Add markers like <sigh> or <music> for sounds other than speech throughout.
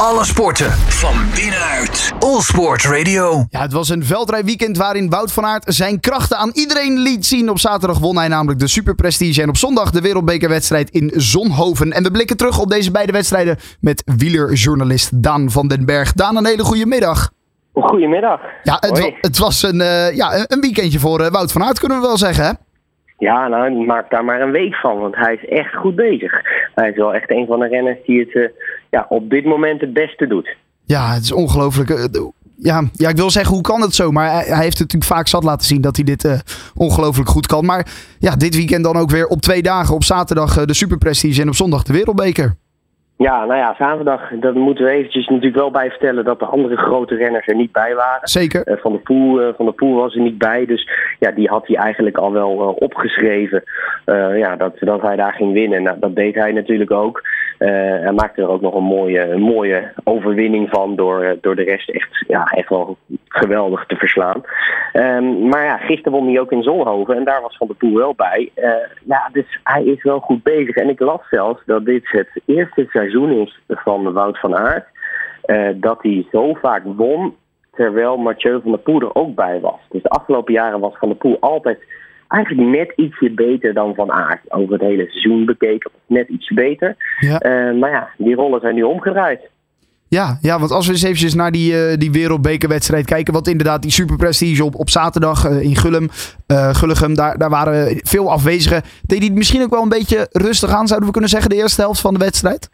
Alle sporten van binnenuit. All Sport Radio. Ja, het was een veldrijweekend waarin Wout van Aert zijn krachten aan iedereen liet zien. Op zaterdag won hij namelijk de Super Prestige en op zondag de wereldbekerwedstrijd in Zonhoven. En we blikken terug op deze beide wedstrijden met wielerjournalist Daan van den Berg. Daan, een hele goede middag. Goedemiddag. Ja, het, wa- het was een, eh, ja, een weekendje voor eh, Wout van Aert, kunnen we wel zeggen, hè? Ja, nou, maak daar maar een week van, want hij is echt goed bezig. Hij is wel echt een van de renners die het eh, ja, op dit moment het beste doet. Ja, het is ongelooflijk. Eh, Ja, ja, ik wil zeggen, hoe kan het zo? Maar hij, heeft het natuurlijk vaak zat laten zien dat hij dit eh, ongelooflijk goed kan. Maar ja, dit weekend dan ook weer op twee dagen. Op zaterdag de Super Prestige en op zondag de Wereldbeker. Ja, nou ja, zaterdag, daar moeten we eventjes natuurlijk wel bij vertellen dat de andere grote renners er niet bij waren. Zeker. Eh, van, de Poel, eh, van de Poel was er niet bij, dus ja, die had hij eigenlijk al wel eh, opgeschreven ja, dat, dat hij daar ging winnen. Nou, dat deed hij natuurlijk ook. Eh, hij maakte er ook nog een mooie, een mooie overwinning van door, eh, door de rest echt, ja, echt wel geweldig te verslaan. Ehm, maar ja, gisteren won hij ook in Zonhoven en daar was Van der Poel wel bij. Eh, ja, dus hij is wel goed bezig. En ik las zelfs dat dit het eerste seizoen is van Wout van Aert. dat hij zo vaak won terwijl Mathieu van der Poel er ook bij was. Dus de afgelopen jaren was Van der Poel altijd eigenlijk net ietsje beter dan Van Aert. Over het hele seizoen bekeken, net ietsje beter. Ja. Eh, maar ja, die rollen zijn nu omgedraaid. Ja, ja, want als we eens eventjes naar die, eh, die wereldbekerwedstrijd kijken. Want inderdaad, die Super Prestige op, op zaterdag eh, in Gullum, Gulligem, daar, daar waren veel afwezigen. Deed hij het misschien ook wel een beetje rustig aan, zouden we kunnen zeggen, de eerste helft van de wedstrijd?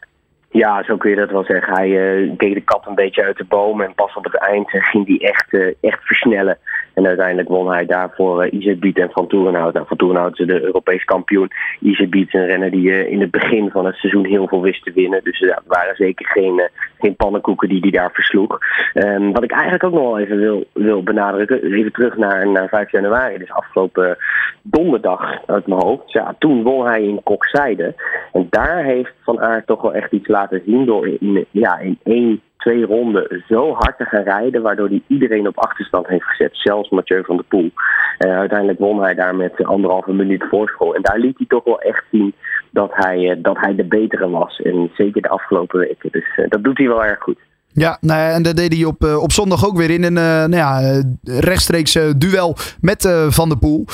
Ja, zo kun je dat wel zeggen. Hij keek de kat een beetje uit de boom en pas op het eind ging hij echt, echt versnellen. En uiteindelijk won hij daarvoor uh, Iserbiet en Van Toerenhout. Nou, Van Toerenhout is de Europees kampioen. Iserbiet is een renner die eh, in het begin van het seizoen heel veel wist te winnen. Dus ja, het waren zeker geen, eh, geen pannenkoeken die hij daar versloeg. Ehm, wat ik eigenlijk ook nog wel even wil, wil benadrukken, even terug naar, naar 5 januari, dus afgelopen donderdag uit mijn hoofd. Ja, toen won hij in Kokzijde. En daar heeft Van Aert toch wel echt iets laten zien door ja, in één, twee ronden zo hard te gaan rijden, waardoor hij iedereen op achterstand heeft gezet, zelfs Mathieu van der Poel. Eh, uiteindelijk won hij daar met anderhalve minuut voorsprong. En daar liet hij toch wel echt zien dat hij, eh, dat hij de betere was. En zeker de afgelopen weken. Dus eh, dat doet hij wel erg goed. Ja, nou en dat deed hij op, op zondag ook weer in een nou ja, rechtstreeks duel met Van der Poel.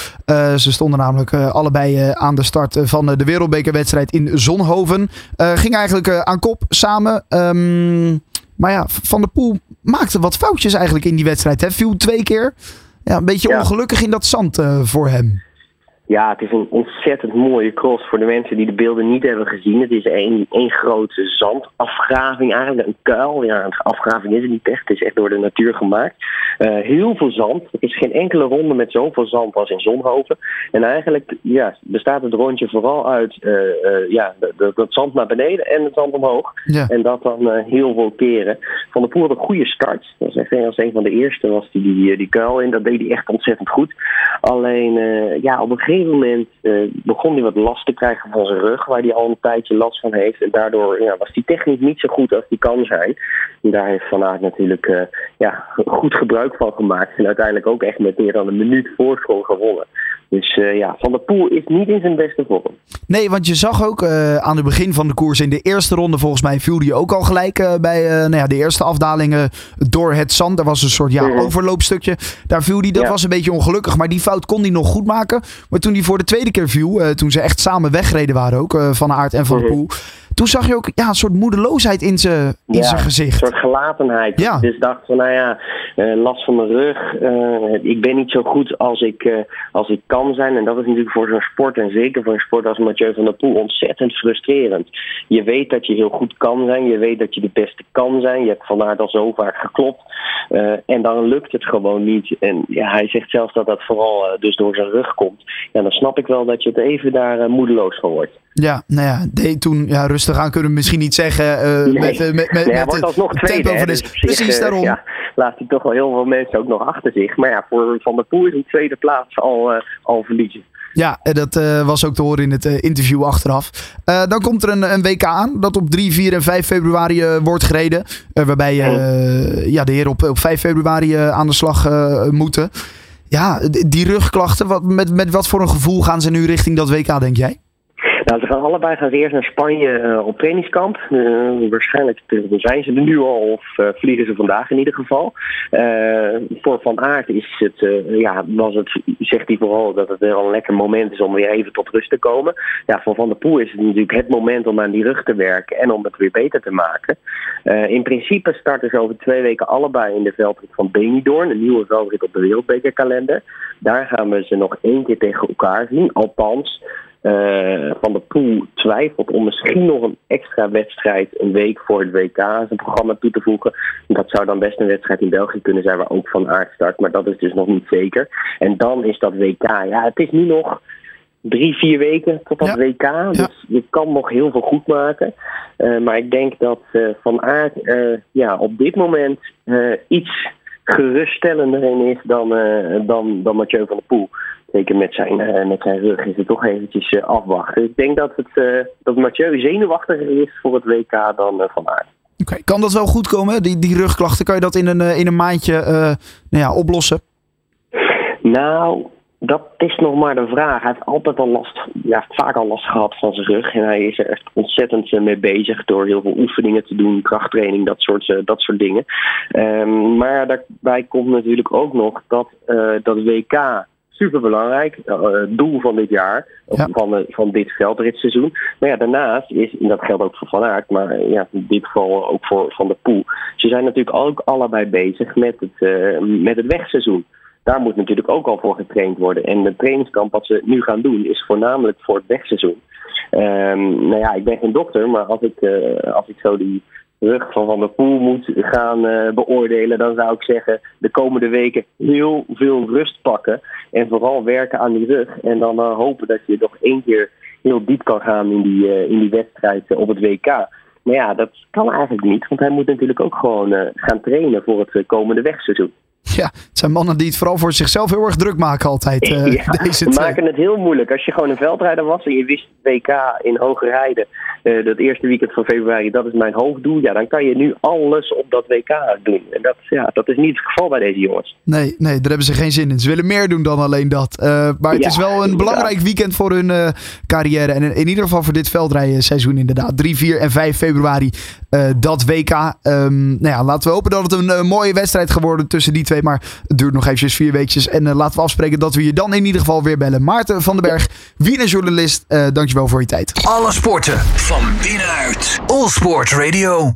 Ze stonden namelijk allebei aan de start van de wereldbekerwedstrijd in Zonhoven. Ging eigenlijk aan kop samen. Ehm, maar ja, Van der Poel maakte wat foutjes eigenlijk in die wedstrijd. Hè? Viel twee keer. Ja, een beetje Ja. ongelukkig in dat zand eh, voor hem. Ja, het is een ontzettend mooie cross voor de mensen die de beelden niet hebben gezien. Het is één, één grote zandafgraving eigenlijk, een kuil. Ja, een afgraving is het niet echt, het is echt door de natuur gemaakt. Eh, heel veel zand. Er is geen enkele ronde met zoveel zand als in Zonhoven. En eigenlijk ja, bestaat het rondje vooral uit eh, ja, de- de- dat zand naar beneden en het zand omhoog. Ja. En dat dan heel veel keren. Van der Poel had een goede start. Dat echt als een van de eerste was die, die, die kuil in. Dat deed hij echt ontzettend goed. Alleen ja, op een gegeven moment begon hij wat last te krijgen van zijn rug. Waar hij al een tijdje last van heeft. En daardoor ja, was hij technisch niet zo goed als hij kan zijn. En daar heeft Van Aert natuurlijk eh, ja, goed gebruik van gemaakt. En uiteindelijk ook echt met meer dan een minuut voorsprong gewonnen. Dus eh, ja, Van der Poel is niet in zijn beste vorm. Nee, want je zag ook eh, aan het begin van de koers in de eerste ronde, volgens mij viel die ook al gelijk eh, bij eh, nou ja, de eerste afdalingen door het zand. Er was een soort ja, Mhm. overloopstukje. Daar viel die, dat Ja. was een beetje ongelukkig, maar die fout kon hij nog goed maken. Maar toen hij voor de tweede keer viel, toen ze echt samen weggereden waren ook, Van Aert en Van der Mhm. Poel. Toen zag je ook ja, een soort moedeloosheid in zijn in Ja, zijn Een gezicht. soort gelatenheid. Ja. Dus dacht van, nou ja, last van mijn rug. ik ben niet zo goed als ik, als ik kan zijn. En dat is natuurlijk voor zo'n sport, en zeker voor een sport als Mathieu van der Poel, ontzettend frustrerend. Je weet dat je heel goed kan zijn. Je weet dat je de beste kan zijn. Je hebt vandaar al zo vaak geklopt. eh, en dan lukt het gewoon niet. En ja, hij zegt zelfs dat dat vooral eh, dus door zijn rug komt. Ja, dan snap ik wel dat je het even daar eh, moedeloos van wordt. Ja, nou ja, deed toen ja, rustig aan kunnen we misschien niet zeggen. Nee. met, met, met, Nee, met het tweede. tempo hè, van dus zich, Precies daarom. ja, laat hij toch wel heel veel mensen ook nog achter zich. Maar ja, voor Van der Poel is een tweede plaats al, al verliezen. Ja, en dat eh, was ook te horen in het eh, interview achteraf. Eh, dan komt er een, een WK aan dat op 3, 4 en 5 februari eh, wordt gereden. Eh, waarbij eh, ja, de heren op, op 5 februari eh, aan de slag eh, moeten. Ja, die rugklachten, wat, met, met wat voor een gevoel gaan ze nu richting dat WK, denk jij? Nou, ze gaan allebei gaan ze eerst naar Spanje uh, op trainingskamp. Uh, waarschijnlijk zijn ze er nu al of vliegen ze vandaag in ieder geval. voor Van Aert is het, ja, was het, zegt hij vooral dat het wel een lekker moment is om weer even tot rust te komen. Ja, voor Van der Poel is het natuurlijk het moment om aan die rug te werken en om het weer beter te maken. in principe starten ze over twee weken allebei in de veldrit van Benidorm, een nieuwe veldrit op de wereldbekerkalender. Daar gaan we ze nog één keer tegen elkaar zien. Althans, uh, Van de Poel twijfelt om misschien nog een extra wedstrijd een week voor het WK aan zijn programma toe te voegen. Dat zou dan best een wedstrijd in België kunnen zijn waar ook Van Aert start, maar dat is dus nog niet zeker. En dan is dat WK. Ja, het is nu nog drie, vier weken tot dat WK. Dus je kan nog heel veel goed maken. Uh, maar ik denk dat uh, Van Aert ja, op dit moment iets geruststellender in is dan, dan, dan Mathieu van der Poel zeker met zijn, uh, met zijn rug, is het toch eventjes uh, afwachten. Ik denk dat, het, dat Mathieu zenuwachtiger is voor het WK dan Van Aert. Oké, kan dat wel goed komen, die, die rugklachten? Kan je dat in een, in een maandje nou ja, oplossen? Nou, dat is nog maar de vraag. Hij heeft altijd al last, ja, vaak al last gehad van zijn rug. En hij is er echt ontzettend mee bezig door heel veel oefeningen te doen, krachttraining, dat soort, dat soort dingen. Um, maar daarbij komt natuurlijk ook nog dat dat WK super belangrijk. Uh, doel van dit jaar, van, van dit veldritseizoen. Maar ja, daarnaast is, en dat geldt ook voor Van Aert, maar ja, in dit geval ook voor Van de Poel. Ze zijn natuurlijk ook allebei bezig met het, met het wegseizoen. Daar moet natuurlijk ook al voor getraind worden. En de trainingskamp wat ze nu gaan doen, is voornamelijk voor het wegseizoen. Um, nou ja, ik ben geen dokter, maar als ik, als ik zo die rug van Van der Poel moet gaan uh, beoordelen, dan zou ik zeggen de komende weken heel veel rust pakken. En vooral werken aan die rug. En dan uh, hopen dat je nog één keer heel diep kan gaan in die, uh, in die wedstrijd op het WK. Maar ja, dat kan eigenlijk niet, want hij moet natuurlijk ook gewoon gaan trainen voor het komende wegseizoen. Ja, het zijn mannen die het vooral voor zichzelf heel erg druk maken altijd. Uh, <laughs> ja, deze maken het heel moeilijk. Als je gewoon een veldrijder was en je wist WK in hoge rijden, uh, dat eerste weekend van februari, dat is mijn hoofddoel. Ja, dan kan je nu alles op dat WK doen. En dat, ja, dat is niet het geval bij deze jongens. Nee, nee, daar hebben ze geen zin in. Ze willen meer doen dan alleen dat. Uh, maar het ja, is wel een belangrijk weekend voor hun carrière. En in, in, ieder geval voor dit veldrijseizoen inderdaad. 3, 4 en 5 februari dat WK. Um, nou ja, laten we hopen dat het een mooie wedstrijd geworden tussen die twee. Maar het duurt nog eventjes vier weekjes. En uh, laten we afspreken dat we je dan in ieder geval weer bellen. Maarten van den Berg, wienerjournalist. Uh, dankjewel voor je tijd. Alle sporten van binnenuit. All Sport Radio.